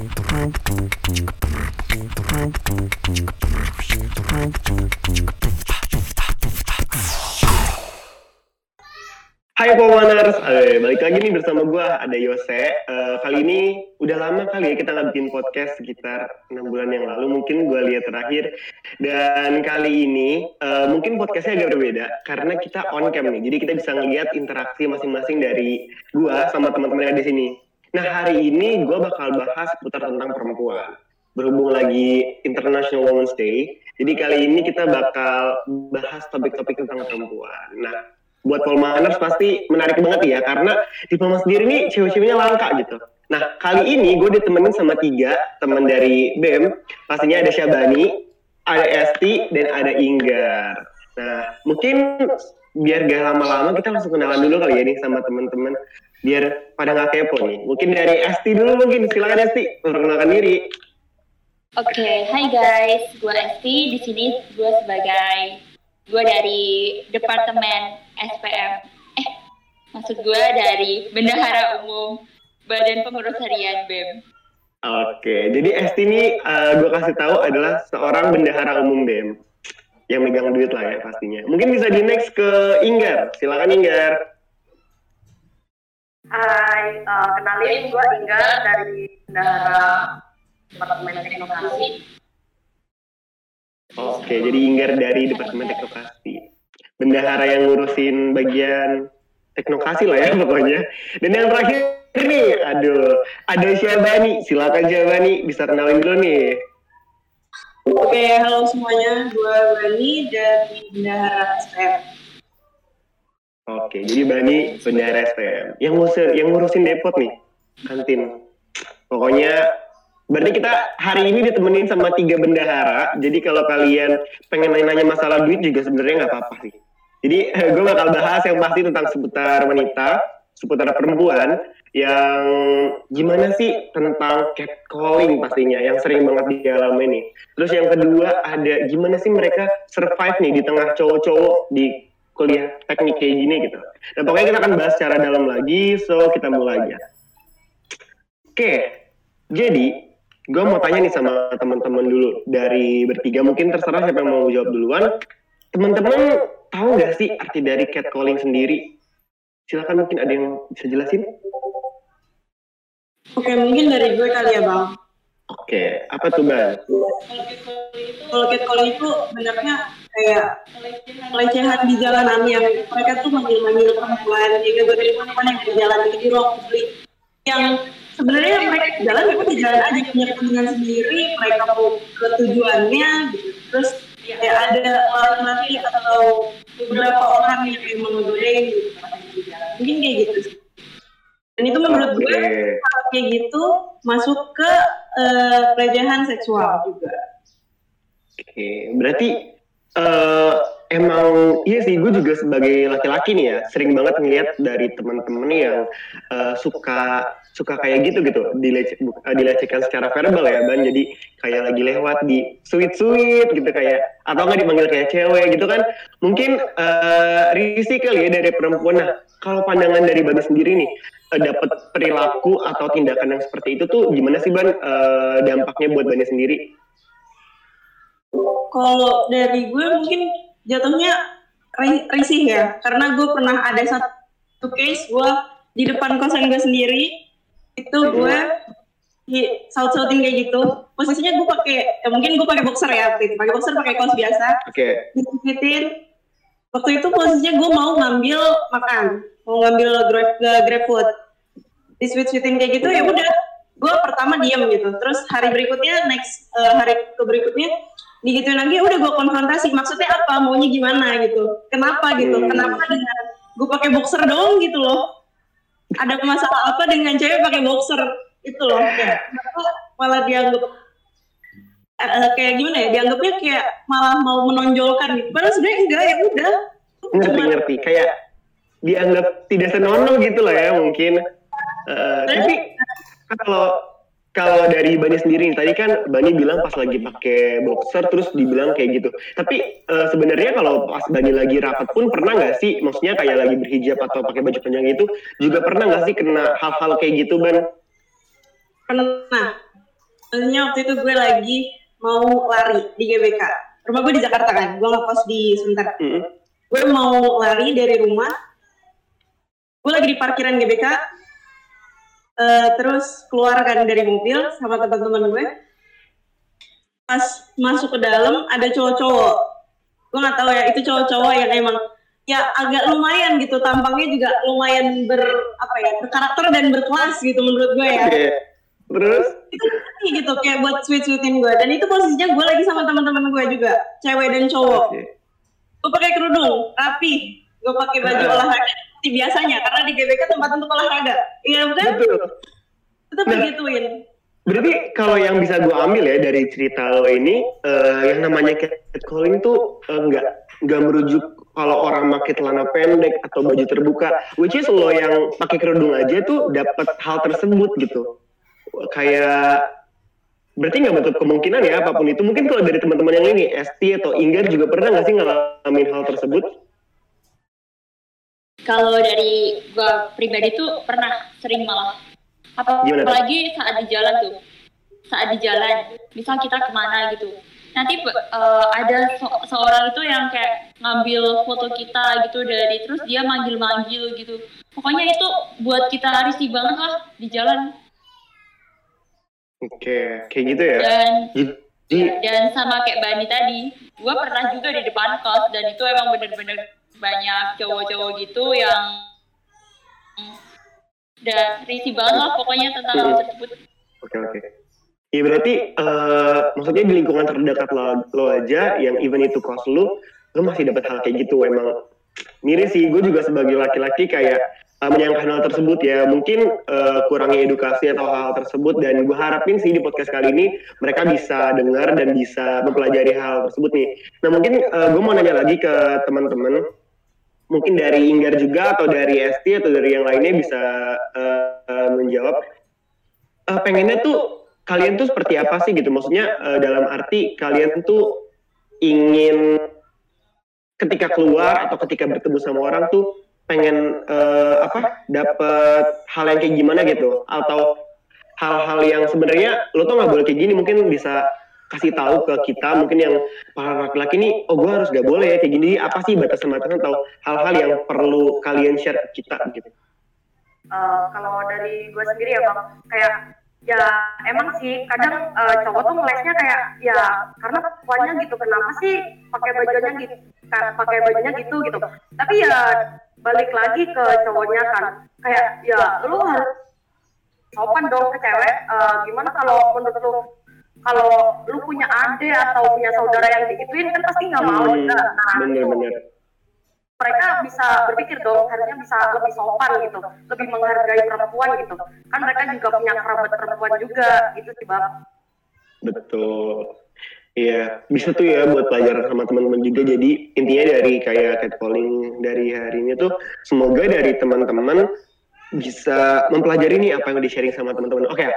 Hai Powaners, eh, balik lagi nih bersama gue ada Yose. Eh, kali ini udah lama kali ya kita bikin podcast sekitar enam bulan yang lalu mungkin gue lihat terakhir. Dan kali ini eh, mungkin podcastnya agak berbeda karena kita on cam nih, jadi kita bisa ngeliat interaksi masing-masing dari gue sama teman-teman yang di sini. Nah hari ini gue bakal bahas seputar tentang perempuan. Berhubung lagi International Women's Day, jadi kali ini kita bakal bahas topik-topik tentang perempuan. Nah buat Polmaners pasti menarik banget ya karena di Polman sendiri nih cewek-ceweknya langka gitu. Nah kali ini gue ditemenin sama tiga teman dari BEM, pastinya ada Syabani, ada Esti, dan ada Inggar. Nah mungkin biar gak lama-lama kita langsung kenalan dulu kali ya nih sama teman-teman biar pada nggak kepo nih. Mungkin dari Esti dulu mungkin silakan Esti perkenalkan diri. Oke, okay, hai guys, gue Esti. Di sini gue sebagai gue dari departemen SPM eh maksud gue dari bendahara umum Badan Pengurus Harian BEM Oke, jadi Esti ini uh, gue kasih tahu adalah seorang bendahara umum BEM yang megang duit lah ya pastinya. Mungkin bisa di next ke Inggar, silakan Inggar. Hai, uh, kenalin gue Inggar dari bendahara Departemen Teknologi. Oke, jadi Inggar dari Departemen Teknologi bendahara yang ngurusin bagian teknokrasi lah ya pokoknya. Dan yang terakhir nih, aduh, ada Syabani. Silakan Syabani, bisa kenalin dulu nih. Oke, halo semuanya. Gue Bani dari Bendahara SPM. Oke, jadi Bani Bendahara SPM. Yang ngurusin, yang ngurusin depot nih, kantin. Pokoknya Berarti kita hari ini ditemenin sama tiga bendahara. Jadi kalau kalian pengen nanya-nanya masalah duit juga sebenarnya nggak apa-apa sih. Jadi gue bakal bahas yang pasti tentang seputar wanita, seputar perempuan, yang gimana sih tentang catcalling pastinya, yang sering banget dialami ini. Terus yang kedua ada gimana sih mereka survive nih di tengah cowok-cowok di kuliah teknik kayak gini gitu. Dan pokoknya kita akan bahas secara dalam lagi, so kita mulai aja. Oke, jadi gue mau tanya nih sama teman-teman dulu dari bertiga, mungkin terserah siapa yang mau jawab duluan. Teman-teman tahu nggak sih arti dari catcalling sendiri? Silakan mungkin ada yang bisa jelasin. Oke, mungkin dari gue kali ya bang. Oke, apa tuh bang? Kalau catcalling itu benarnya kayak pelecehan di jalanan yang mereka tuh manggil-manggil perempuan, juga dari perempuan yang di jalan di ruang publik yang sebenarnya mereka jalan mereka di jalan aja punya kepentingan sendiri, mereka mau ke tujuannya, gitu. terus ya ada laki-laki atau beberapa orang yang emang ngegodain gitu mungkin kayak gitu sih dan itu menurut gue hal kayak gitu masuk ke uh, pelecehan seksual juga oke okay. berarti uh, emang iya sih gue juga sebagai laki-laki nih ya sering banget ngeliat dari teman-teman yang uh, suka suka kayak gitu gitu. Dilece, uh, dilecehkan secara verbal ya ban. Jadi kayak lagi lewat di sweet sweet gitu kayak atau nggak dipanggil kayak cewek gitu kan. Mungkin uh, risih kali ya dari perempuan. Nah kalau pandangan dari ban sendiri nih dapat perilaku atau tindakan yang seperti itu tuh gimana sih ban? Uh, dampaknya buat bannya sendiri kalau dari gue mungkin jatuhnya risih ya. Karena gue pernah ada satu case gue di depan kosan gue sendiri itu gue di saut sauting kayak gitu. Posisinya gue pakai ya mungkin gue pakai boxer ya waktu itu. Pakai boxer pakai kaos biasa. Oke. Okay. waktu itu posisinya gue mau ngambil makan. Mau ngambil grab grab food. Di sweet sweetin kayak gitu ya udah. Gue pertama diam gitu. Terus hari berikutnya next uh, hari ke berikutnya digituin lagi udah gue konfrontasi. Maksudnya apa? Maunya gimana? gitu. Kenapa? gitu. Hmm. kenapa dengan gue pakai boxer dong gitu loh. Ada masalah apa dengan cewek pakai boxer? Itu loh. Kayak malah dianggap uh, kayak gimana ya? Dianggapnya kayak malah mau menonjolkan gitu. Padahal sebenarnya enggak ya udah. Ngerti ngerti. Kayak dianggap tidak senonoh gitu loh ya mungkin. Uh, tapi kalau kalau dari Bani sendiri tadi kan Bani bilang pas lagi pakai boxer terus dibilang kayak gitu. Tapi uh, sebenarnya kalau pas Bani lagi rapat pun pernah nggak sih, maksudnya kayak lagi berhijab atau pakai baju panjang itu juga pernah nggak sih kena hal-hal kayak gitu, Ban? Pernah. maksudnya waktu itu gue lagi mau lari di GBK rumah gue di Jakarta kan gue ngekos di Sunter Mm. gue mau lari dari rumah gue lagi di parkiran GBK eh, terus keluar kan dari mobil sama teman-teman gue pas masuk ke dalam ada cowok-cowok gue nggak tahu ya itu cowok-cowok yang emang ya agak lumayan gitu tampangnya juga lumayan ber apa ya berkarakter dan berkelas gitu menurut gue ya Oke. Terus? itu gitu kayak buat sweet sweetin gue dan itu posisinya gue lagi sama teman-teman gue juga cewek dan cowok Oke. gue pakai kerudung rapi gue pakai baju Ah. olahraga seperti biasanya karena di GBK tempat untuk olahraga iya bukan Betul. itu Nah. begituin Berarti kalau yang bisa gue ambil ya dari cerita lo ini, eh, yang namanya catcalling tuh eh, nggak nggak merujuk kalau orang pakai celana pendek atau baju terbuka, which is lo yang pakai kerudung aja tuh dapat hal tersebut gitu. Kayak berarti nggak bentuk kemungkinan ya apa pun itu. Mungkin kalau dari teman-teman yang ini, ST atau Inggar juga pernah nggak sih ngalamin hal tersebut? Kalau dari gua pribadi tuh pernah sering malah. Apa Gimana apalagi saat di jalan tuh. Saat di jalan. Misal kita ke mana gitu. Nanti eh, ada se- seorang itu yang kayak ngambil foto kita gitu dari terus dia manggil-manggil gitu. Pokoknya itu buat kita risih banget lah di jalan. Oke, kayak gitu ya. dan Jadi, dan sama kayak Bani tadi gue pernah juga di depan kos dan itu emang bener-bener banyak cowok-cowok gitu yang dan risih banget lah pokoknya tentang hal tersebut Oke oke. Iya berarti eh, maksudnya di lingkungan terdekat lo, lo aja yang even itu kos lu, lo masih dapat hal kayak gitu emang miris sih. Gue juga sebagai laki-laki kayak eh, menyangka hal tersebut ya mungkin eh, kurangnya edukasi atau hal tersebut dan gue harapin sih di podcast kali ini mereka bisa dengar dan bisa mempelajari hal tersebut nih. Nah mungkin gue mau nanya lagi ke teman-teman mungkin dari Inggar juga atau dari ST atau dari yang lainnya bisa eh, eh, menjawab. Eh, pengennya tuh kalian tuh seperti apa sih gitu? Maksudnya eh, dalam arti kalian tuh ingin ketika keluar atau ketika bertemu sama orang tuh pengen eh, apa dapat hal yang kayak gimana gitu? Atau hal-hal yang sebenarnya lo tuh nggak boleh kayak gini mungkin bisa kasih tahu ke kita mungkin yang para laki-laki nih oh gue harus gak boleh ya kayak gini. Apa sih batasan-batasan atau hal-hal yang perlu kalian share ke kita gitu? Eh, kalau dari gue sendiri ya bang kayak ya emang sih kadang eh, cowok tuh ngelesnya kayak ya karena perempuannya gitu kenapa sih pakai bajunya gitu ka- pakai bajunya gitu gitu. Tapi ya balik lagi ke cowoknya kan. Kayak ya lu harus sopan dong ke cewek Eh, gimana kalau menurut lu kalau lu punya ade atau punya saudara yang digituin kan pasti nggak mau Hmm, juga nah itu bener-bener mereka bisa berpikir dong harusnya bisa lebih sopan gitu lebih menghargai perempuan gitu kan mereka juga punya kerabat perempuan juga gitu sih bang Betul. Iya, bisa tuh ya buat pelajaran sama teman-teman juga. Jadi intinya dari kayak catcalling dari hari ini tuh semoga dari teman-teman bisa mempelajari nih apa yang di-sharing sama teman-teman. Oke.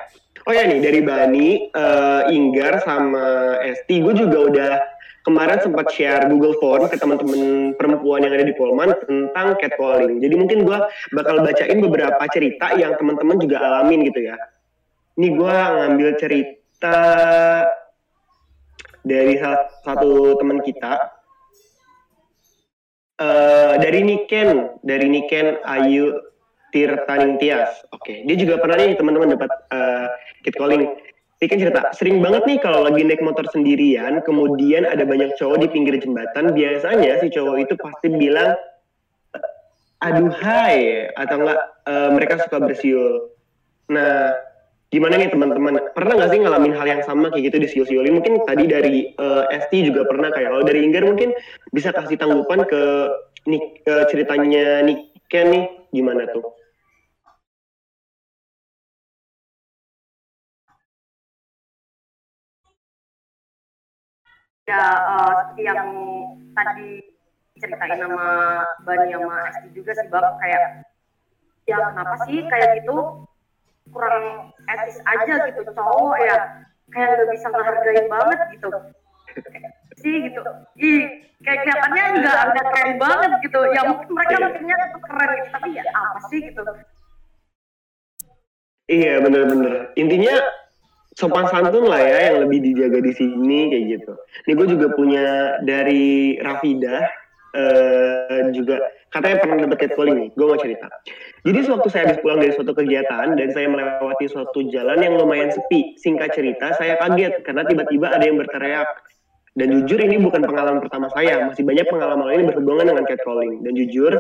Oh ya nih dari Bani, eh, Inggar sama Esti, gue juga udah kemarin sempat share Google Form ke teman-teman perempuan yang ada di Polman tentang catcalling. Jadi mungkin gue bakal bacain beberapa cerita yang teman-teman juga alamin gitu ya. Ini gue ngambil cerita dari satu teman kita. Eh dari Niken, dari Niken Ayu Tirtaning Tias. Oke, dia juga pernah nih teman-teman dapat uh, catcalling. Dia kan cerita, sering banget nih kalau lagi naik motor sendirian, kemudian ada banyak cowok di pinggir jembatan, biasanya si cowok itu pasti bilang, aduh hai, atau enggak eh, mereka suka bersiul. Nah, gimana nih teman-teman? Pernah nggak sih ngalamin hal yang sama kayak gitu di siul-siulin? Mungkin tadi dari eh, ST juga pernah kayak, kalau dari Inggar mungkin bisa kasih tanggapan ke Nik, ceritanya Niken nih, gimana tuh? Ya eh, seperti yang tadi ceritain sama Bani sama Esti juga sih bang. Kayak ya kenapa sih kayak gitu? Kurang etis aja gitu cowok ya. Kayak nggak bisa ngehargain banget gitu. Sih gitu. Ih kayak kelihatannya nggak nggak keren banget gitu. Ya mungkin mereka mikirnya itu keren gitu tapi ya apa sih gitu? Iya bener-bener. Intinya sopan santun lah ya yang lebih dijaga di sini kayak gitu. Ini gue juga punya dari Rafida uh, juga katanya pernah dapat catcalling nih. Gue mau cerita. Jadi sewaktu saya habis pulang dari suatu kegiatan dan saya melewati suatu jalan yang lumayan sepi. Singkat cerita, saya kaget karena tiba-tiba ada yang berteriak. Dan jujur ini bukan pengalaman pertama saya, masih banyak pengalaman lain berhubungan dengan catcalling. Dan jujur,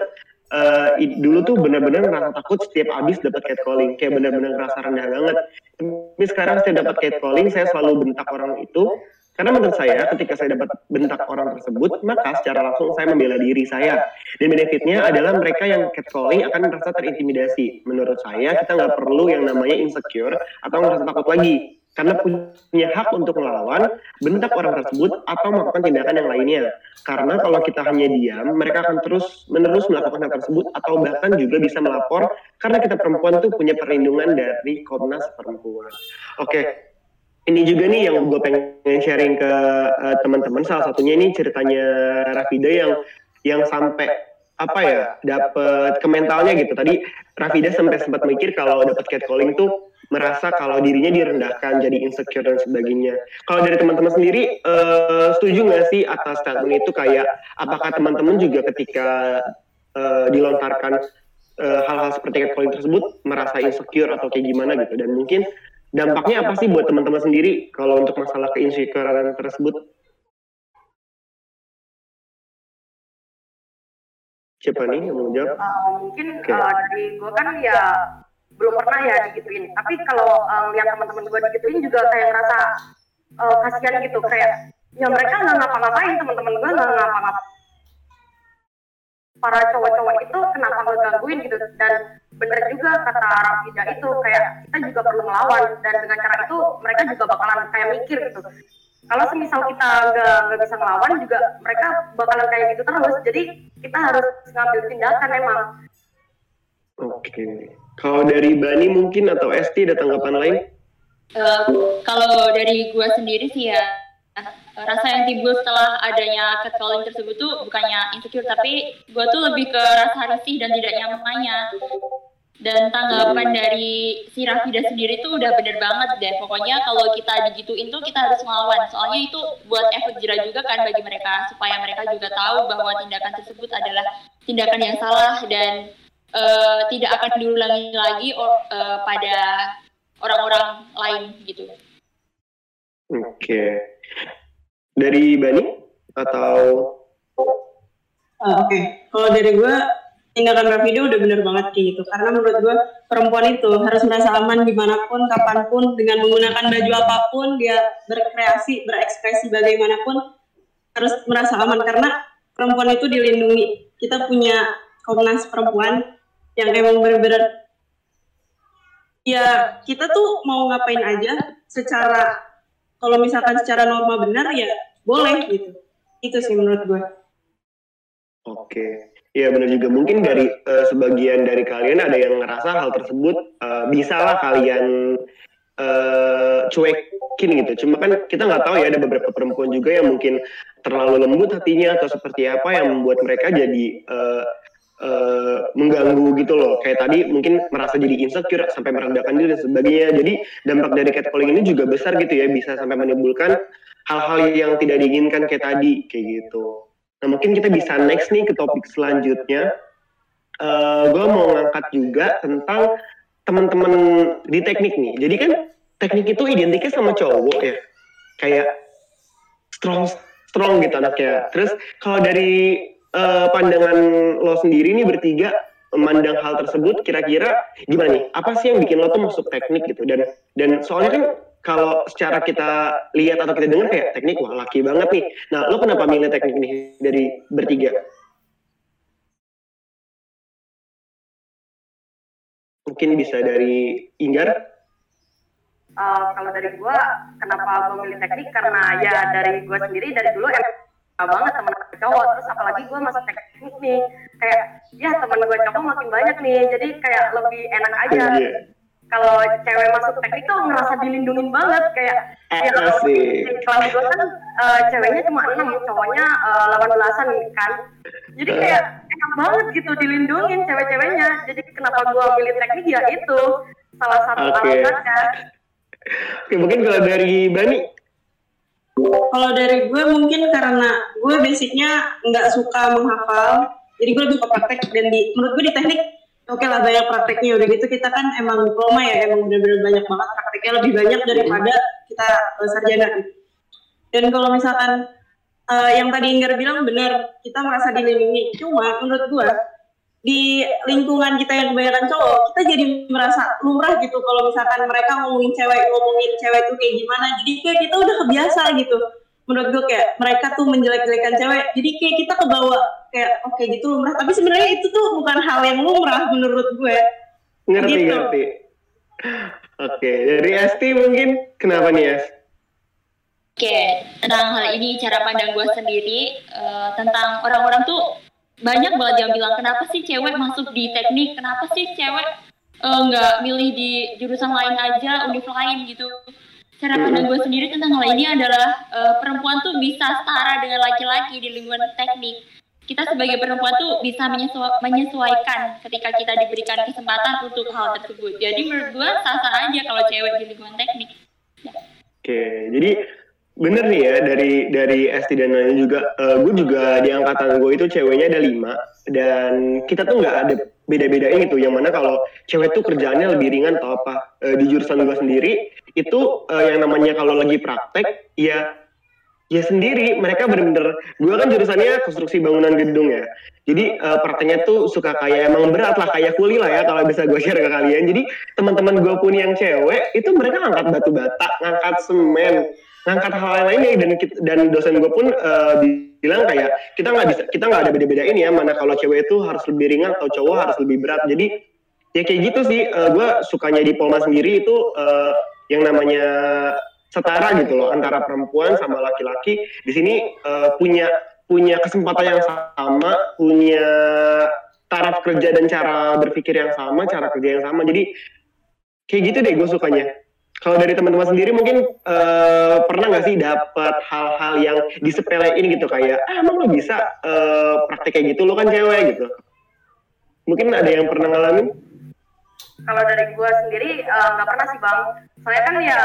uh, dulu tuh benar-benar merasa takut setiap habis dapat catcalling, kayak benar-benar merasa rendah banget. Tapi sekarang saya dapat catcalling, saya selalu bentak orang itu, karena menurut saya ketika saya dapat bentak orang tersebut, maka secara langsung saya membela diri saya. Dan benefitnya adalah mereka yang catcalling akan merasa terintimidasi. Menurut saya kita nggak perlu yang namanya insecure atau merasa takut lagi karena punya hak untuk melawan, bentak orang tersebut, atau melakukan tindakan yang lainnya. Karena kalau kita hanya diam, mereka akan terus menerus melakukan hal tersebut, atau bahkan juga bisa melapor, karena kita perempuan tuh punya perlindungan dari Komnas Perempuan. Oke, ini juga nih yang gue pengen sharing ke uh, teman-teman. Salah satunya ini ceritanya Rafida yang yang sampai apa ya dapat kementalnya gitu. Tadi Rafida sampai sempat mikir kalau dapat catcalling tuh merasa kalau dirinya direndahkan, jadi insecure dan sebagainya. Kalau dari teman-teman sendiri, uh, setuju nggak sih atas statement itu kayak apakah teman-teman juga ketika uh, dilontarkan hal hal-hal seperti catcalling tersebut merasa insecure atau kayak gimana gitu? Dan mungkin dampaknya apa sih buat teman-teman sendiri kalau untuk masalah keinsecurean tersebut? Siapa nih yang mau jawab? Uh, mungkin okay. uh, dari gue kan ya belum pernah ya digituin. Tapi kalau um, lihat teman-teman gue digituin juga kayak ngerasa uh, kasihan gitu. Kayak ya mereka nggak ngapa-ngapain teman-teman gue nggak ngapa-ngapain para cowok-cowok itu kenapa ngegangguin gitu? Dan bener juga kata Rafida itu kayak kita juga perlu melawan. Dan dengan cara itu mereka juga bakalan kayak mikir gitu. Kalau semisal kita nggak nggak bisa melawan juga mereka bakalan kayak gitu terus. Jadi kita harus ngambil tindakan emang. Oke. okay. Kalau dari Bani mungkin atau Esti ada tanggapan lain? Uh, kalau dari gue sendiri sih ya rasa yang timbul setelah adanya catcalling tersebut tuh bukannya insecure tapi gue tuh lebih ke rasa risih dan tidak nyamannya. Dan tanggapan dari si Rafida sendiri tuh udah bener banget deh. Pokoknya kalau kita digituin tuh kita harus melawan soalnya itu buat efek jerah juga kan bagi mereka supaya mereka juga tahu bahwa tindakan tersebut adalah tindakan yang salah dan uh, tidak akan diulangi lagi uh, pada orang-orang lain gitu. Oke. Okay. Dari Bani atau? Uh, Oke, okay. kalau dari gue tindakan Rafido udah bener banget kayak gitu. Karena menurut gue perempuan itu harus merasa aman di mana pun, kapan pun, dengan menggunakan baju apa pun, dia berkreasi, berekspresi bagaimanapun harus merasa aman karena perempuan itu dilindungi. Kita punya Komnas Perempuan yang emang bener-bener ya kita tuh mau ngapain aja secara kalau misalkan secara norma benar ya boleh gitu. Itu sih menurut gue. Oke. Ya benar juga. Mungkin dari uh, sebagian dari kalian ada yang ngerasa hal tersebut uh, bisa lah kalian uh, cuekin gitu. Cuma kan kita nggak tahu ya ada beberapa perempuan juga yang mungkin terlalu lembut hatinya atau seperti apa yang membuat mereka jadi uh, uh, mengganggu gitu loh. Kayak tadi mungkin merasa jadi insecure sampai merendahkan diri dan sebagainya. Jadi dampak dari catcalling ini juga besar gitu ya, bisa sampai menimbulkan hal-hal yang tidak diinginkan kayak tadi kayak gitu. Nah mungkin kita bisa next nih ke topik selanjutnya. Uh, gue mau ngangkat juga tentang teman-teman di teknik nih. Jadi kan teknik itu identiknya sama cowok ya, kayak strong strong gitu anaknya. Terus kalau dari uh, pandangan lo sendiri nih bertiga memandang hal tersebut kira-kira gimana nih? Apa sih yang bikin lo tuh masuk teknik gitu? Dan dan soalnya kan kalau secara kita lihat atau kita dengar kayak teknik wah laki banget nih. Nah, lo kenapa milih teknik nih dari bertiga? Mungkin bisa dari Inggar? Uh, kalau dari gua, kenapa gue milih teknik? Karena ya dari gua sendiri dari dulu emang banget temen cowok. Terus apalagi gue masuk teknik nih. Kayak ya temen gue cowok makin banyak nih. Jadi kayak lebih enak aja. Yeah. kalau cewek masuk teknik tuh ngerasa dilindungin banget. Kayak ya kalau di kelas gue kan uh, ceweknya cuma enam cowoknya eh, delapan uh, belasan kan. Jadi kayak enak banget gitu dilindungin cewek-ceweknya. Jadi kenapa gue milih teknik? Ya itu salah satu okay. alasannya. Oke, mungkin kalau dari Bani Kalau dari gue mungkin karena gue basicnya nggak suka menghafal, jadi gue lebih ke praktek dan di menurut gue di teknik oke okay lah banyak prakteknya udah gitu kita kan emang diploma ya emang bener-bener banyak banget prakteknya lebih banyak daripada kita uh, sarjana. Dan kalau misalkan uh, yang tadi Inggar bilang benar kita merasa dilindungi, cuma menurut gue di lingkungan kita yang kebanyakan cowok, kita jadi merasa lumrah gitu kalau misalkan mereka ngomongin cewek, ngomongin cewek itu kayak gimana. Jadi kayak kita udah kebiasa gitu. Menurut gue kayak mereka tuh menjelek-jelekan cewek. Jadi kayak kita kebawa kayak oke okay, gitu lumrah. Tapi sebenarnya itu tuh bukan hal yang lumrah menurut gue. Ngerti, gitu. ngerti. Oke, dari Esti mungkin kenapa nih Es? Oke, tentang hal ini cara pandang gue sendiri uh, tentang orang-orang tuh banyak banget yang bilang kenapa sih cewek masuk di teknik? kenapa sih cewek nggak uh, milih di jurusan lain aja univ lain gitu. Cara pandang gue sendiri tentang hal ini adalah uh, perempuan tuh bisa setara dengan laki-laki di lingkungan teknik. Kita sebagai perempuan tuh bisa menyesuaikan ketika kita diberikan kesempatan untuk hal tersebut. jadi menurut gue sah-sah aja kalau cewek di lingkungan teknik. ya. oke jadi bener nih ya dari dari ST dan lain juga uh, gue juga di angkatan gue itu ceweknya ada lima. Dan kita tuh nggak ada beda-bedain itu yang mana kalau cewek tuh kerjaannya lebih ringan atau apa uh, di jurusan gue sendiri itu uh, yang namanya kalau lagi praktek ya ya sendiri. Mereka bener-bener gue kan jurusannya konstruksi bangunan gedung ya. Jadi uh, prakteknya tuh suka kayak emang berat lah kayak kuli lah ya kalau bisa gue share ke kalian. Jadi teman-teman gue pun yang cewek itu mereka ngangkat batu bata ngangkat semen ngangkat hal lainnya dan dan dosen gue pun uh, bilang kayak kita nggak bisa kita nggak ada beda-beda ini ya mana kalau cewek itu harus lebih ringan atau cowok harus lebih berat. Jadi ya kayak gitu sih uh, gue sukanya di Polma sendiri itu uh, yang namanya setara gitu loh antara perempuan sama laki-laki. Di sini uh, punya punya kesempatan yang sama punya taraf kerja dan cara berpikir yang sama cara kerja yang sama. Jadi kayak gitu deh gue sukanya kalau dari teman-teman sendiri mungkin uh, pernah nggak sih dapat hal-hal yang disepelein gitu? Kayak ah emang lo bisa uh, praktek kayak gitu? Lo kan cewek gitu. Mungkin ada yang pernah ngalamin? Kalau dari gue sendiri eh, nggak uh, pernah sih bang. Soalnya kan ya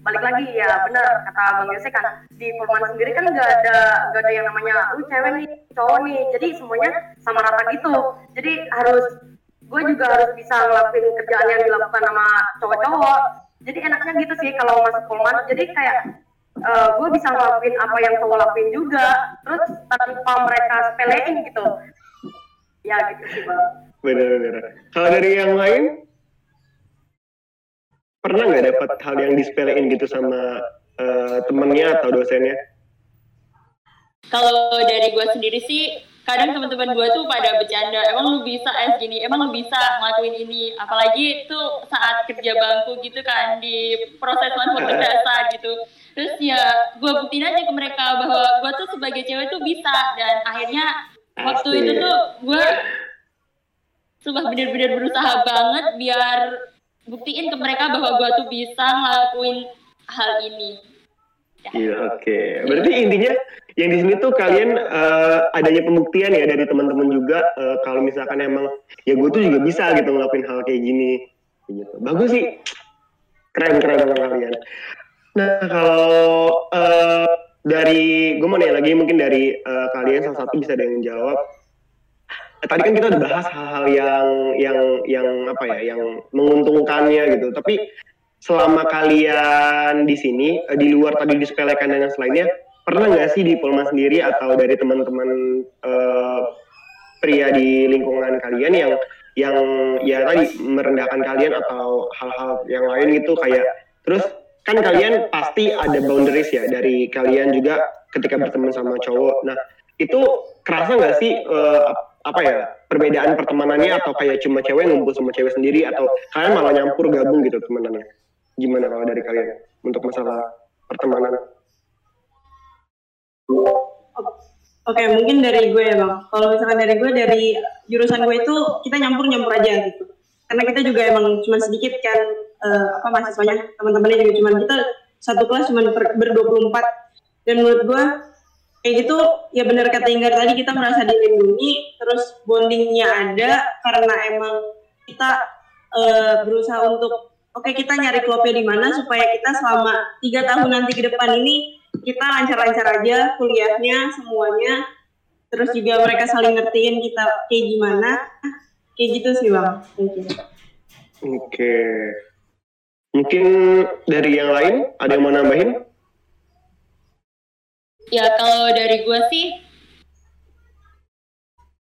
balik lagi ya benar kata bang Yose kan di Purman sendiri kan nggak ada nggak ada yang namanya lu cewek nih cowok nih. Jadi semuanya sama rata gitu. Jadi harus gue juga harus bisa ngelakuin kerjaan yang dilakukan sama cowok-cowok jadi enaknya gitu sih kalau masuk Polman jadi kayak uh, eh, gue bisa ngelakuin apa yang cowok lakuin juga. Terus tanpa mereka sepelein gitu. Ya gitu sih bang. Benar-benar kalau dari yang lain? Pernah nggak dapat hal yang disepelein gitu sama uh, temennya atau dosennya? Kalau dari gue sendiri sih kadang teman-teman gue tuh pada bercanda emang lu bisa es gini emang lu bisa ngelakuin ini. apalagi tuh saat kerja bangku gitu kan di proses foto dasar gitu. Terus ya gue buktiin aja ke mereka bahwa gue tuh sebagai cewek tuh bisa. Dan akhirnya waktu itu tuh gue sumpah bener-bener berusaha banget biar buktiin ke mereka bahwa gue tuh bisa ngelakuin hal ini Iya, oke. Okay. Berarti intinya yang di sini tuh kalian uh, adanya pembuktian ya dari teman-teman juga uh, kalau misalkan emang ya gue tuh juga bisa gitu ngelakuin hal kayak gini. Gitu. Bagus sih. Keren keren sama kalian. Nah kalau uh, dari gue mau nanya lagi mungkin dari uh, kalian salah satu bisa ada yang jawab. Tadi kan kita udah bahas hal-hal yang yang yang apa ya, yang menguntungkannya gitu. Tapi selama kalian di sini eh, di luar tadi disepelekan dan yang selainnya pernah nggak sih di Polma sendiri atau dari teman-teman uh, pria di lingkungan kalian yang yang ya tadi merendahkan kalian atau hal-hal yang lain gitu? Kayak terus kan kalian pasti ada boundaries ya dari kalian juga ketika berteman sama cowok. Nah itu kerasa nggak sih uh, apa ya perbedaan pertemanannya atau kayak cuma cewek ngumpul sama cewek sendiri atau kalian malah nyampur gabung gitu temanannya gimana kalau dari kalian untuk masalah pertemanan? Oke, mungkin dari gue ya bang. Kalau misalkan dari gue dari jurusan gue itu kita nyampur nyampur aja gitu. Karena kita juga emang cuma sedikit kan uh, apa mahasiswanya teman-temannya juga cuma kita satu kelas cuma ber, ber 24 dan menurut gue kayak gitu ya benar kata Inggar tadi kita merasa dilindungi terus bondingnya ada karena emang kita uh, berusaha untuk oke kita nyari klubnya di mana supaya kita selama tiga tahun nanti ke depan ini kita lancar-lancar aja kuliahnya semuanya. Terus juga mereka saling ngertiin kita kayak gimana. Kayak gitu sih bang. Oke. Okay. mungkin dari yang lain ada yang mau nambahin? Ya kalau dari gue sih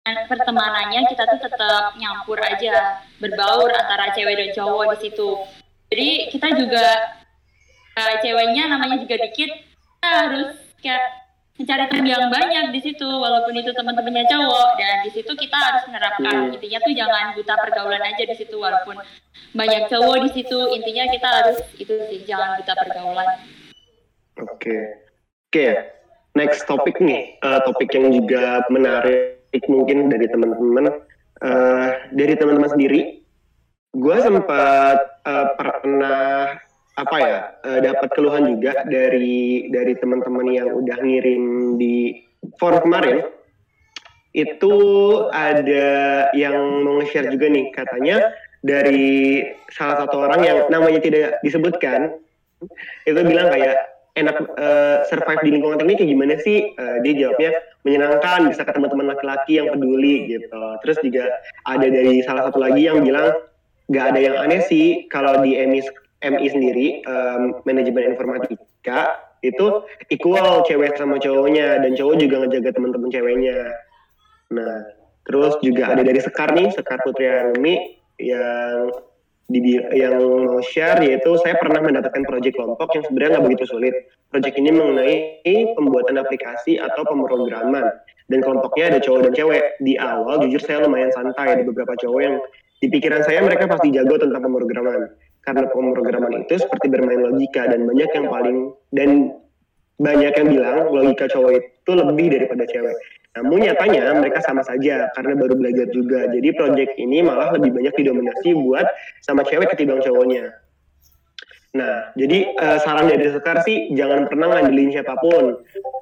pertemanannya kita tuh tetap nyampur aja berbaur antara cewek dan cowok di situ jadi kita juga uh, ceweknya namanya juga dikit kita harus kayak mencari teman yang banyak di situ walaupun itu teman-temannya cowok dan di situ kita harus menerapkan hmm. intinya tuh jangan buta pergaulan aja di situ walaupun banyak cowok di situ intinya kita harus itu sih jangan buta pergaulan oke okay. oke okay. next topik nih uh, topik yang juga menarik mungkin dari teman-teman uh, dari teman-teman sendiri gue sempat uh, pernah apa ya uh, dapat keluhan juga dari dari teman-teman yang udah ngirim di forum kemarin. itu ada yang mau share juga nih katanya dari salah satu orang yang namanya tidak disebutkan. itu bilang kayak enak uh, survive di lingkungan teknik kayak gimana sih? uh, dia jawabnya menyenangkan bisa ketemu teman laki-laki yang peduli gitu. terus juga ada dari salah satu lagi yang bilang nggak ada yang aneh sih kalau di emis MI sendiri um, manajemen informatika itu equal cewek sama cowoknya dan cowok juga ngejaga teman-teman ceweknya. Nah, terus juga ada dari Sekar nih, Sekar Putri Arumi yang di, yang mau share yaitu saya pernah mendapatkan proyek kelompok yang sebenarnya nggak begitu sulit. Proyek ini mengenai pembuatan aplikasi atau pemrograman dan kelompoknya ada cowok dan cewek. Di awal jujur saya lumayan santai ada beberapa cowok yang di pikiran saya mereka pasti jago tentang pemrograman karena pemrograman itu seperti bermain logika dan banyak yang paling dan banyak yang bilang logika cowok itu lebih daripada cewek. Namun nyatanya mereka sama saja karena baru belajar juga. Jadi project ini malah lebih banyak didominasi buat sama cewek ketimbang cowoknya. Nah, jadi uh, saran dari Sekar sih jangan pernah ngandelin siapa pun,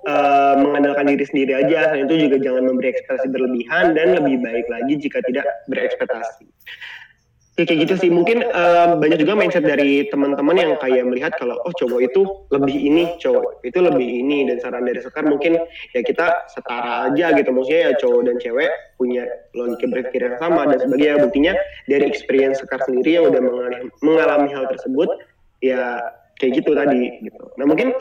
uh, mengandalkan diri sendiri aja. Selain itu juga jangan memberi ekspektasi berlebihan dan lebih baik lagi jika tidak berekspektasi. Ya kayak gitu sih. Mungkin uh, banyak juga mindset dari teman-teman yang kayak melihat kalau oh cowok itu lebih ini, cowok itu lebih ini dan saran dari Sekar mungkin ya kita setara aja gitu. Maksudnya ya cowok dan cewek punya logika berpikir yang sama dan sebagainya. Buktinya dari experience Sekar sendiri yang udah mengalami, mengalami hal tersebut ya kayak gitu tadi gitu. Nah mungkin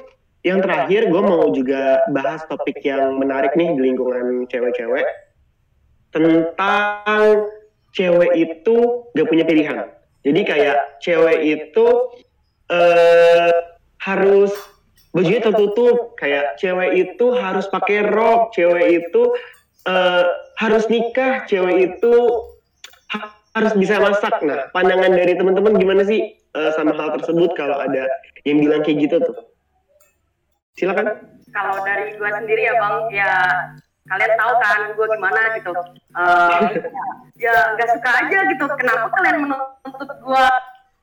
yang terakhir gue mau juga bahas topik yang menarik nih di lingkungan cewek-cewek tentang cewek itu gak punya pilihan. Jadi kayak cewek itu uh, harus bajunya tertutup, kayak cewek itu harus pakai rok, cewek itu uh, harus nikah, cewek itu ha harus bisa masak. Nah, pandangan dari teman-teman gimana sih uh, sama hal tersebut kalau ada yang bilang kayak gitu tuh? Silakan. Kalau dari gue sendiri ya bang, ya kalian tahu kan gue gimana gitu. Uh, ya nggak suka aja gitu. Kenapa kalian menuntut gue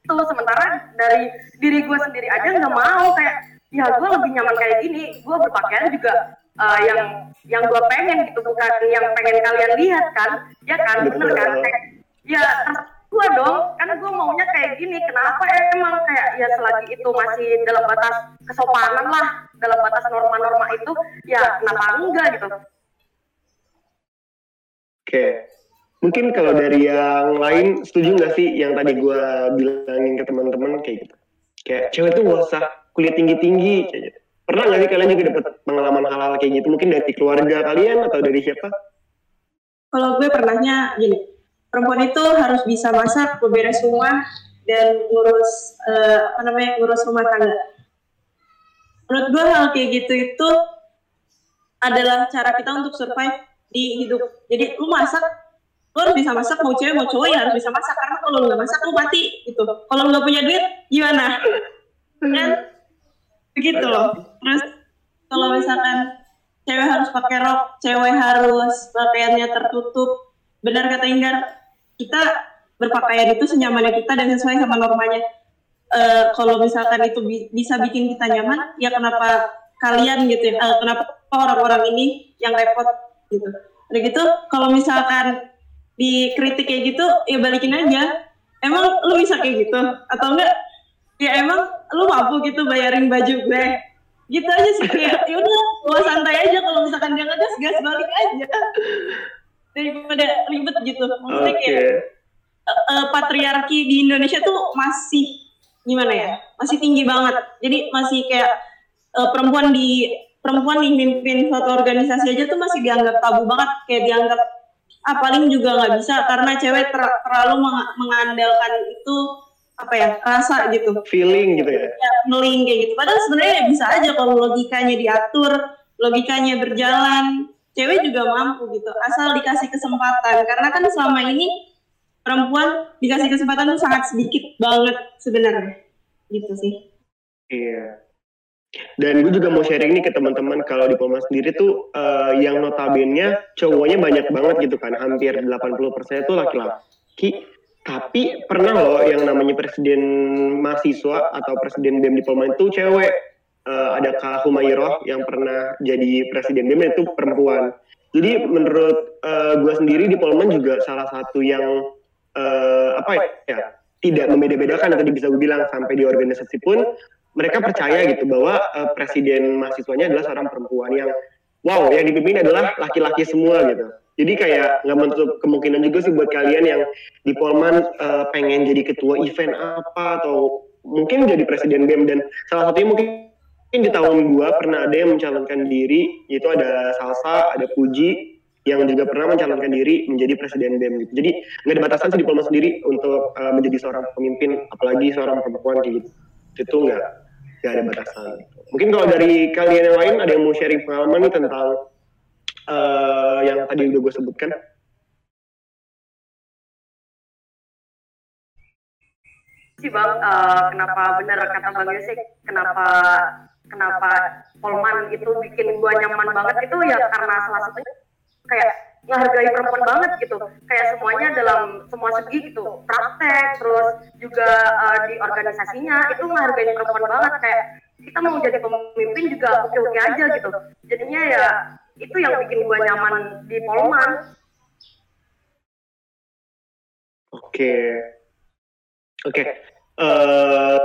tuh sementara dari diri gue sendiri aja nggak mau. Kayak ya gue lebih nyaman kayak gini. Gue berpakaian juga uh, yang yang gue pengen gitu. Bukan yang pengen kalian lihat kan. Ya kan? Bener kan? Ya gue dong kan gue maunya kayak gini kenapa emang kayak ya selagi itu masih dalam batas kesopanan lah dalam batas norma-norma itu ya kenapa enggak gitu Oke, mungkin kalau dari yang lain setuju nggak sih yang tadi gue bilangin ke teman-teman kayak gitu? Kayak cewek tuh gak usah kuliah tinggi-tinggi kayak gitu. Pernah nggak sih kalian juga dapat pengalaman hal-hal kayak gitu? Mungkin dari keluarga kalian atau dari siapa? Kalau gue pernahnya gini, perempuan itu harus bisa masak, beberes rumah, dan ngurus uh, apa namanya ngurus rumah tangga. Menurut gue hal kayak gitu itu adalah cara kita untuk survive di hidup. Jadi lu masak lu harus bisa masak mau cewek mau cowok ya harus bisa masak. Karena kalau lu nggak masak lu mati gitu. Kalau lu nggak punya duit gimana? Kan? Begitu loh. Terus kalau misalkan cewek harus pakai rok cewek harus pakaiannya tertutup benar kata Inggar kita berpakaian itu senyamannya kita dan sesuai sama normanya. Uh, kalau misalkan itu bi bisa bikin kita nyaman ya kenapa kalian gitu ya uh, kenapa orang-orang ini yang repot gitu. Udah gitu kalau misalkan dikritik kayak gitu ya balikin aja. Emang lu bisa kayak gitu? Atau enggak? Ya emang lu mampu gitu bayarin baju gue. Gitu aja sih ya udah gua santai aja. Kalau misalkan dia ngegas gas balik aja daripada ribet gitu. Maksudnya Oke. kayak eh, patriarki di Indonesia tuh masih gimana ya masih tinggi banget. Jadi masih kayak eh, perempuan di perempuan nih mimpin suatu organisasi aja tuh masih dianggap tabu banget. Kayak dianggap ah paling juga nggak bisa karena cewek ter- terlalu meng- mengandalkan itu apa ya rasa gitu. Feeling gitu ya. ya meling kayak gitu. Padahal sebenarnya ya bisa aja kalau logikanya diatur logikanya berjalan cewek juga mampu gitu asal dikasih kesempatan. karena kan selama ini perempuan dikasih kesempatan tuh sangat sedikit banget sebenarnya. Gitu sih. Iya. Dan gue juga mau sharing nih ke teman-teman. Kalau di Polma sendiri tuh eh, yang notabene cowoknya banyak banget gitu kan, hampir 80% itu laki-laki. Tapi pernah loh yang namanya presiden mahasiswa atau presiden BEM di Polma itu cewek. Eh, ada Kak Humayroh yang pernah jadi presiden BEM itu perempuan. Jadi menurut gue sendiri di Polman juga salah satu yang eh, apa ya tidak membeda-bedakan atau bisa gue bilang sampai di organisasi pun mereka percaya gitu bahwa eh, presiden mahasiswanya adalah seorang perempuan yang wow yang dipimpin adalah laki-laki semua gitu. Jadi kayak nggak menutup kemungkinan juga sih buat kalian yang di Polman eh, pengen jadi ketua event apa atau mungkin jadi presiden BEM dan salah satunya mungkin mungkin di tahun gua pernah ada yang mencalonkan diri yaitu ada Salsa, ada Puji yang juga pernah mencalonkan diri menjadi presiden BEM gitu. Jadi nggak ada batasan sih di sendiri untuk eh, menjadi seorang pemimpin apalagi seorang perempuan kayak gitu. Itu nggak nggak ada batasan. Mungkin kalau dari kalian yang lain ada yang mau sharing pengalaman nih tentang eh, yang tadi udah gue sebutkan. sih bang eh, kenapa benar kata bang Yusik kenapa kenapa Polman itu bikin gua nyaman banget itu ya karena salah satunya kayak menghargai perempuan banget gitu. Kayak semuanya dalam semua segi gitu. Praktek terus juga eh, di organisasinya itu menghargai perempuan banget. Kayak kita mau jadi pemimpin juga oke oke aja gitu. Jadinya ya itu yang bikin gua nyaman di Polman Oke. Oke. Eh,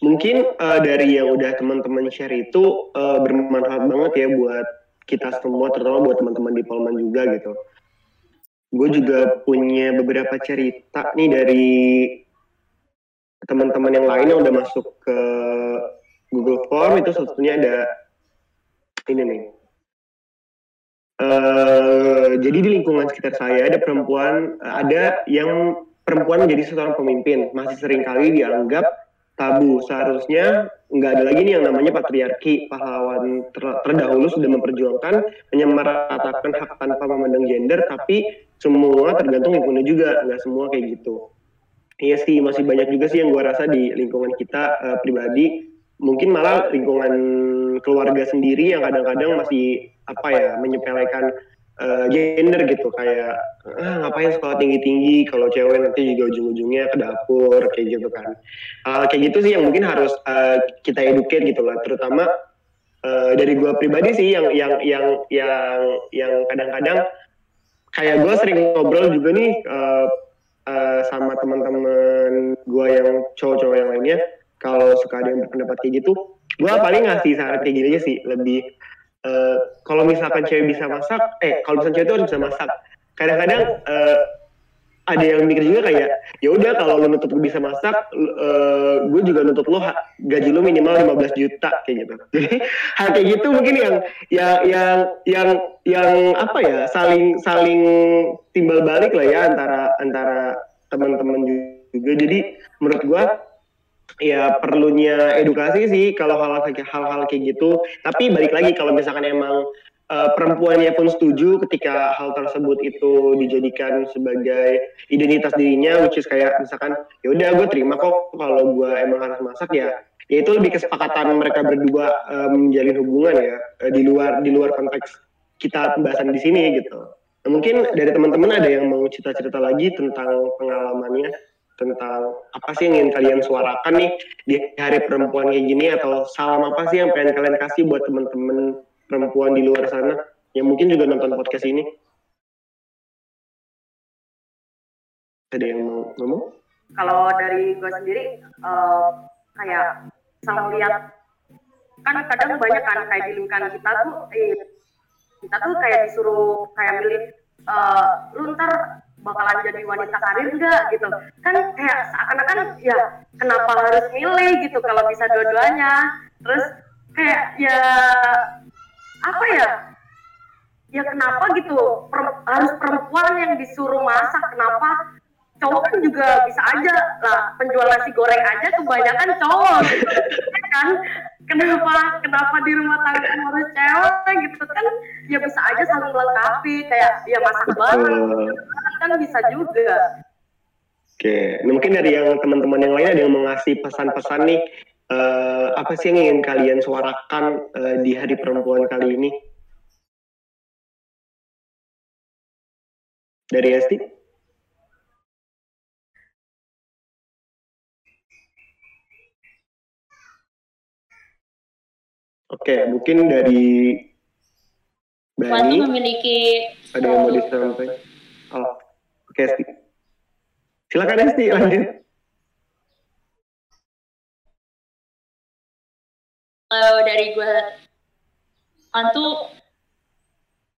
mungkin eh, dari yang udah teman-teman share itu eh, bermanfaat banget ya buat kita semua, terutama buat teman-teman di Polman juga gitu. Gue juga punya beberapa cerita nih dari teman-teman yang lain yang udah masuk ke Google Form itu satunya ada ini nih. Eh, jadi di lingkungan sekitar saya ada perempuan, ada yang perempuan menjadi seorang pemimpin masih sering kali dianggap tabu. Seharusnya nggak ada lagi nih yang namanya patriarki. Pahlawan ter- terdahulu sudah memperjuangkan menyamaratakan hak tanpa memandang gender, tapi semua tergantung lingkungan juga, nggak semua kayak gitu. Iya sih, masih banyak juga sih yang gue rasa di lingkungan kita eh, pribadi, mungkin malah lingkungan keluarga sendiri yang kadang-kadang masih apa ya menyepelekan eh, gender gitu kayak ah, ngapain sekolah tinggi-tinggi kalau cewek nanti juga ujung-ujungnya ke dapur kayak gitu kan. Hal kayak gitu sih yang mungkin harus eh, kita educate gitu lah, terutama eh, dari gue pribadi sih yang yang yang yang yang kadang-kadang kayak gue sering ngobrol juga nih eh, eh, sama teman-teman gue yang cowok-cowok yang lainnya kalau suka ada yang berpendapat kayak gitu gue paling ngasih saran kayak gini aja sih lebih eh, kalau misalkan cewek bisa masak eh kalau misalkan cewek itu harus bisa masak. Kadang-kadang eh, ada yang mikir juga kayak ya udah kalau lu nuntut gue bisa masak eh, gue juga nuntut lo gaji lu minimal 15 juta kayak gitu. Jadi hal kayak gitu mungkin yang yang yang yang yang apa ya saling saling timbal balik lah ya antara antara teman-teman juga. Jadi menurut gua ya perlunya edukasi sih kalau hal-hal kayak hal-hal kayak gitu. Tapi balik lagi kalau misalkan emang eh, perempuannya pun setuju ketika hal tersebut itu dijadikan sebagai identitas dirinya which is kayak misalkan ya udah gue terima kok kalau gue emang harus masak ya ya itu lebih kesepakatan mereka berdua eh, menjalin hubungan ya eh, di luar di luar konteks kita pembahasan di sini gitu. Nah, mungkin dari teman-teman ada yang mau cerita-cerita lagi tentang pengalamannya tentang apa sih yang ingin kalian suarakan nih di hari perempuan kayak gini atau salam apa sih yang pengen kalian kasih buat teman-teman perempuan di luar sana yang mungkin juga nonton podcast ini Ada yang mau ngomong? Kalau dari gue sendiri uh, kayak sama lihat kan kadang banyak kan kayak di lingkungan kita tuh eh, kita tuh kayak disuruh kayak milih uh, lu ntar bakalan jadi wanita karir enggak gitu. Kan kayak seakan-akan ya kenapa harus milih gitu kalau bisa dua-duanya? Terus kayak ya apa ya? Ya kenapa gitu per, harus perempuan yang disuruh masak kenapa cowok kan juga bisa aja lah penjual nasi goreng aja kebanyakan cowok gitu. kan? Kenapa kenapa di rumah tangga harus cewek gitu? Kan ya bisa aja saling melengkapi kayak ya masak bareng kan bisa juga Oke, nah, mungkin dari yang teman-teman yang lain ada yang mengasih pesan-pesan nih, uh, apa sih yang ingin kalian suarakan uh, di Hari Perempuan kali ini? Dari Esti? Oke, mungkin dari Bani memiliki ada yang mau disampaikan. Oke, okay, Silakan Esti lanjut. Kalau dari gue, antu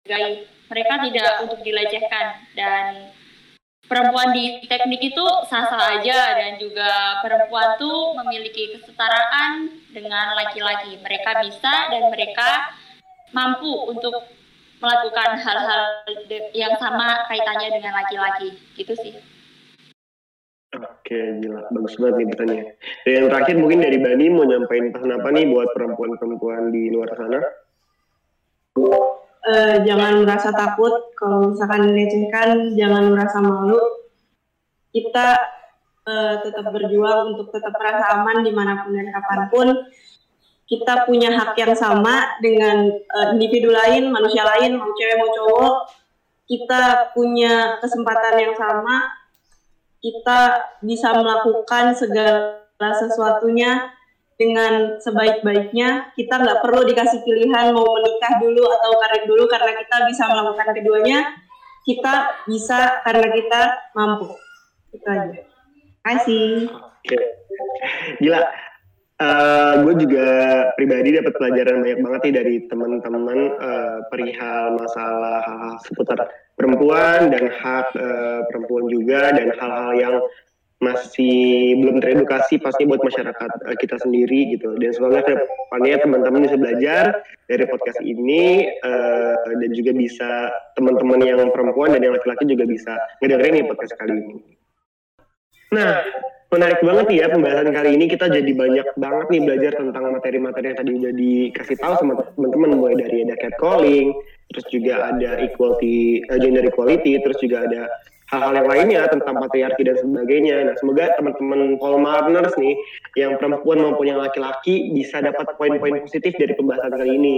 gay, mereka tidak untuk dilecehkan. Dan perempuan di teknik itu sah-sah aja. Dan juga perempuan tuh memiliki kesetaraan dengan laki-laki. Mereka bisa dan mereka mampu untuk melakukan hal-hal yang sama kaitannya dengan laki-laki. Gitu sih. Oke, gila. Bagus banget nih pertanyaan. Dan yang terakhir mungkin dari Bani mau nyampein pesan apa nih buat perempuan-perempuan di luar sana? uh, jangan merasa takut kalau misalkan dilecehkan jangan merasa malu kita uh, tetap berjuang untuk tetap merasa aman di mana pun dan kapan pun kita punya hak yang sama dengan uh, individu lain manusia lain mau cewek mau cowok. Kita punya kesempatan yang sama. Kita bisa melakukan segala sesuatunya dengan sebaik-baiknya. Kita nggak perlu dikasih pilihan mau menikah dulu atau karir dulu karena kita bisa melakukan keduanya. Kita bisa karena kita mampu. Itu aja. Kasih. Oke. Gila Uh, gue juga pribadi dapat pelajaran banyak banget nih dari teman-teman uh, perihal masalah hal-hal seputar perempuan dan hak uh, perempuan juga dan hal-hal yang masih belum teredukasi pasti buat masyarakat uh, kita sendiri gitu dan semoga ke depannya teman-teman bisa belajar dari podcast ini uh, dan juga bisa teman-teman yang perempuan dan yang laki-laki juga bisa ngedengerin nih podcast kali ini. Nah, menarik banget nih ya pembahasan kali ini kita jadi banyak banget nih belajar tentang materi-materi yang tadi udah dikasih tahu sama teman-teman mulai dari ada catcalling, terus juga ada equality, uh, gender equality, terus juga ada hal-hal yang lainnya tentang patriarki dan sebagainya. Nah, semoga teman-teman Polmarners nih yang perempuan maupun yang laki-laki bisa dapat poin-poin positif dari pembahasan kali ini.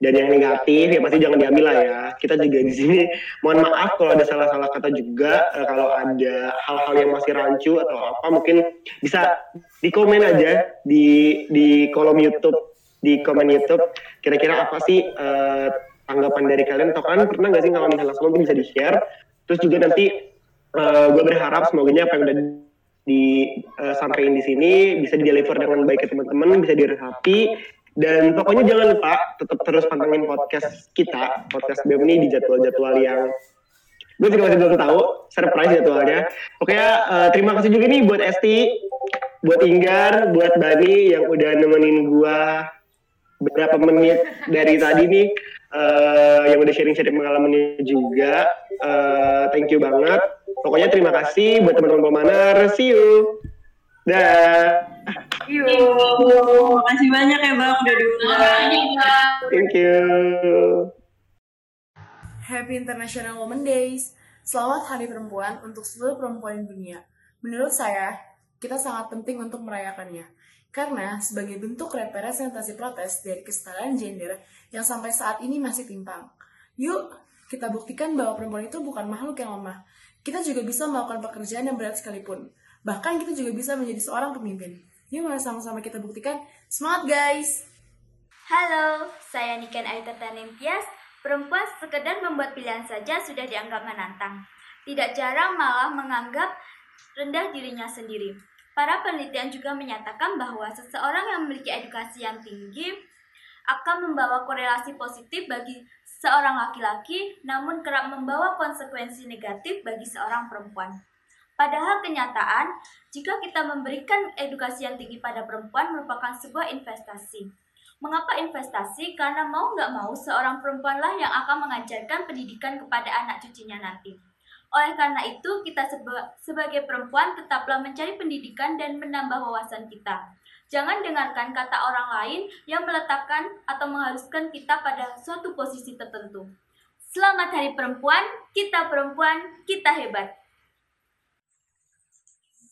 Dan yang negatif ya pasti jangan diambil lah ya. Kita juga di sini mohon maaf kalau ada salah-salah kata juga, eh, kalau ada hal-hal yang masih rancu atau apa mungkin bisa di komen aja di di kolom YouTube, di komen YouTube. Kira-kira apa sih uh, tanggapan dari kalian? Atau kan pernah nggak sih ngalamin hal tersebut bisa di share Terus juga nanti uh, eh, gue berharap semoga apa yang udah disampaikan uh, di sini bisa di deliver dengan baik ke teman-teman, bisa diresapi dan pokoknya jangan lupa tetap terus pantengin podcast kita, podcast BEM ini di jadwal-jadwal yang gue juga masih belum tahu surprise jadwalnya. Pokoknya uh, terima kasih juga nih buat Esti, buat Inggar, buat Bani yang udah nemenin gue beberapa menit dari tadi nih uh, yang udah sharing-sharing pengalamannya juga. Uh, thank you banget. Pokoknya terima kasih buat teman-teman Pemanar. See you. Dah. Thank you. Terima kasih banyak ya Bang udah diundang. Thank you. Happy International Women Days. Selamat Hari Perempuan untuk seluruh perempuan di dunia. Menurut saya, kita sangat penting untuk merayakannya karena sebagai bentuk representasi protes dari kesetaraan gender yang sampai saat ini masih timpang. Yuk, kita buktikan bahwa perempuan itu bukan makhluk yang lemah. Kita juga bisa melakukan pekerjaan yang berat sekalipun. Bahkan kita juga bisa menjadi seorang pemimpin. Yuk mari sama-sama kita buktikan. Semangat guys! Halo, saya Niken Aita Tanintias. Perempuan sekedar membuat pilihan saja sudah dianggap menantang. tidak jarang malah menganggap rendah dirinya sendiri. Para penelitian juga menyatakan bahwa seseorang yang memiliki edukasi yang tinggi akan membawa korelasi positif bagi seorang laki-laki, namun kerap membawa konsekuensi negatif bagi seorang perempuan. Padahal kenyataan, jika kita memberikan edukasi yang tinggi pada perempuan merupakan sebuah investasi. Mengapa investasi? Karena mau nggak mau seorang perempuanlah yang akan mengajarkan pendidikan kepada anak cucunya nanti. Oleh karena itu, kita seba sebagai perempuan tetaplah mencari pendidikan dan menambah wawasan kita. Jangan dengarkan kata orang lain yang meletakkan atau mengharuskan kita pada suatu posisi tertentu. Selamat Hari Perempuan, kita perempuan, kita hebat.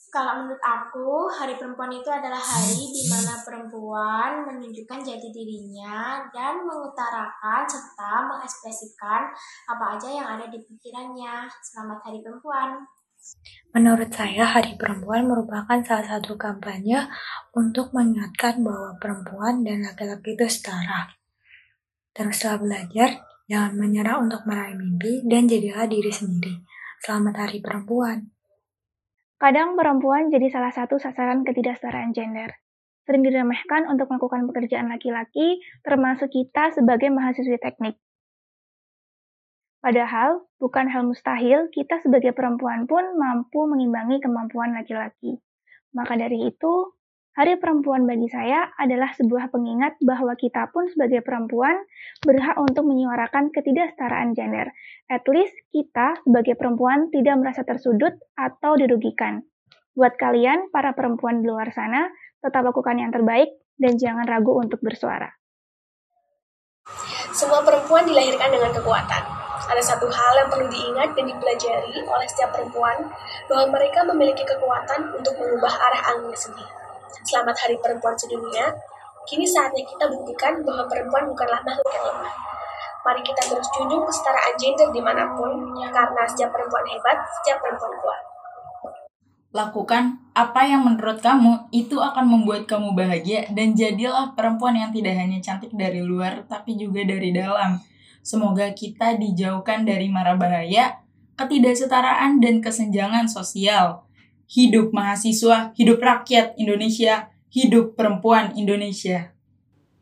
Kalau menurut aku, Hari Perempuan itu adalah hari di mana perempuan menunjukkan jati dirinya dan mengutarakan serta mengekspresikan apa aja yang ada di pikirannya. Selamat Hari Perempuan. Menurut saya, Hari Perempuan merupakan salah satu kampanye untuk mengingatkan bahwa perempuan dan laki-laki itu setara. Teruslah belajar, jangan menyerah untuk meraih mimpi, dan jadilah diri sendiri. Selamat Hari Perempuan. Kadang perempuan jadi salah satu sasaran ketidaksetaraan gender. Sering diremehkan untuk melakukan pekerjaan laki-laki, termasuk kita sebagai mahasiswi teknik. Padahal, bukan hal mustahil kita sebagai perempuan pun mampu mengimbangi kemampuan laki-laki. Maka dari itu, Hari Perempuan bagi saya adalah sebuah pengingat bahwa kita pun sebagai perempuan berhak untuk menyuarakan ketidaksetaraan gender. At least kita sebagai perempuan tidak merasa tersudut atau dirugikan. Buat kalian, para perempuan di luar sana, tetap lakukan yang terbaik dan jangan ragu untuk bersuara. Semua perempuan dilahirkan dengan kekuatan. Ada satu hal yang perlu diingat dan dipelajari oleh setiap perempuan, bahwa mereka memiliki kekuatan untuk mengubah arah anginnya sendiri. Selamat Hari Perempuan Sedunia. Kini saatnya kita buktikan bahwa perempuan bukanlah makhluk yang lemah. Mari kita terus junjung kesetaraan gender di mana pun, karena setiap perempuan hebat, setiap perempuan kuat. Lakukan apa yang menurut kamu itu akan membuat kamu bahagia dan jadilah perempuan yang tidak hanya cantik dari luar tapi juga dari dalam. Semoga kita dijauhkan dari mara bahaya, ketidaksetaraan dan kesenjangan sosial. Hidup mahasiswa, hidup rakyat Indonesia, hidup perempuan Indonesia.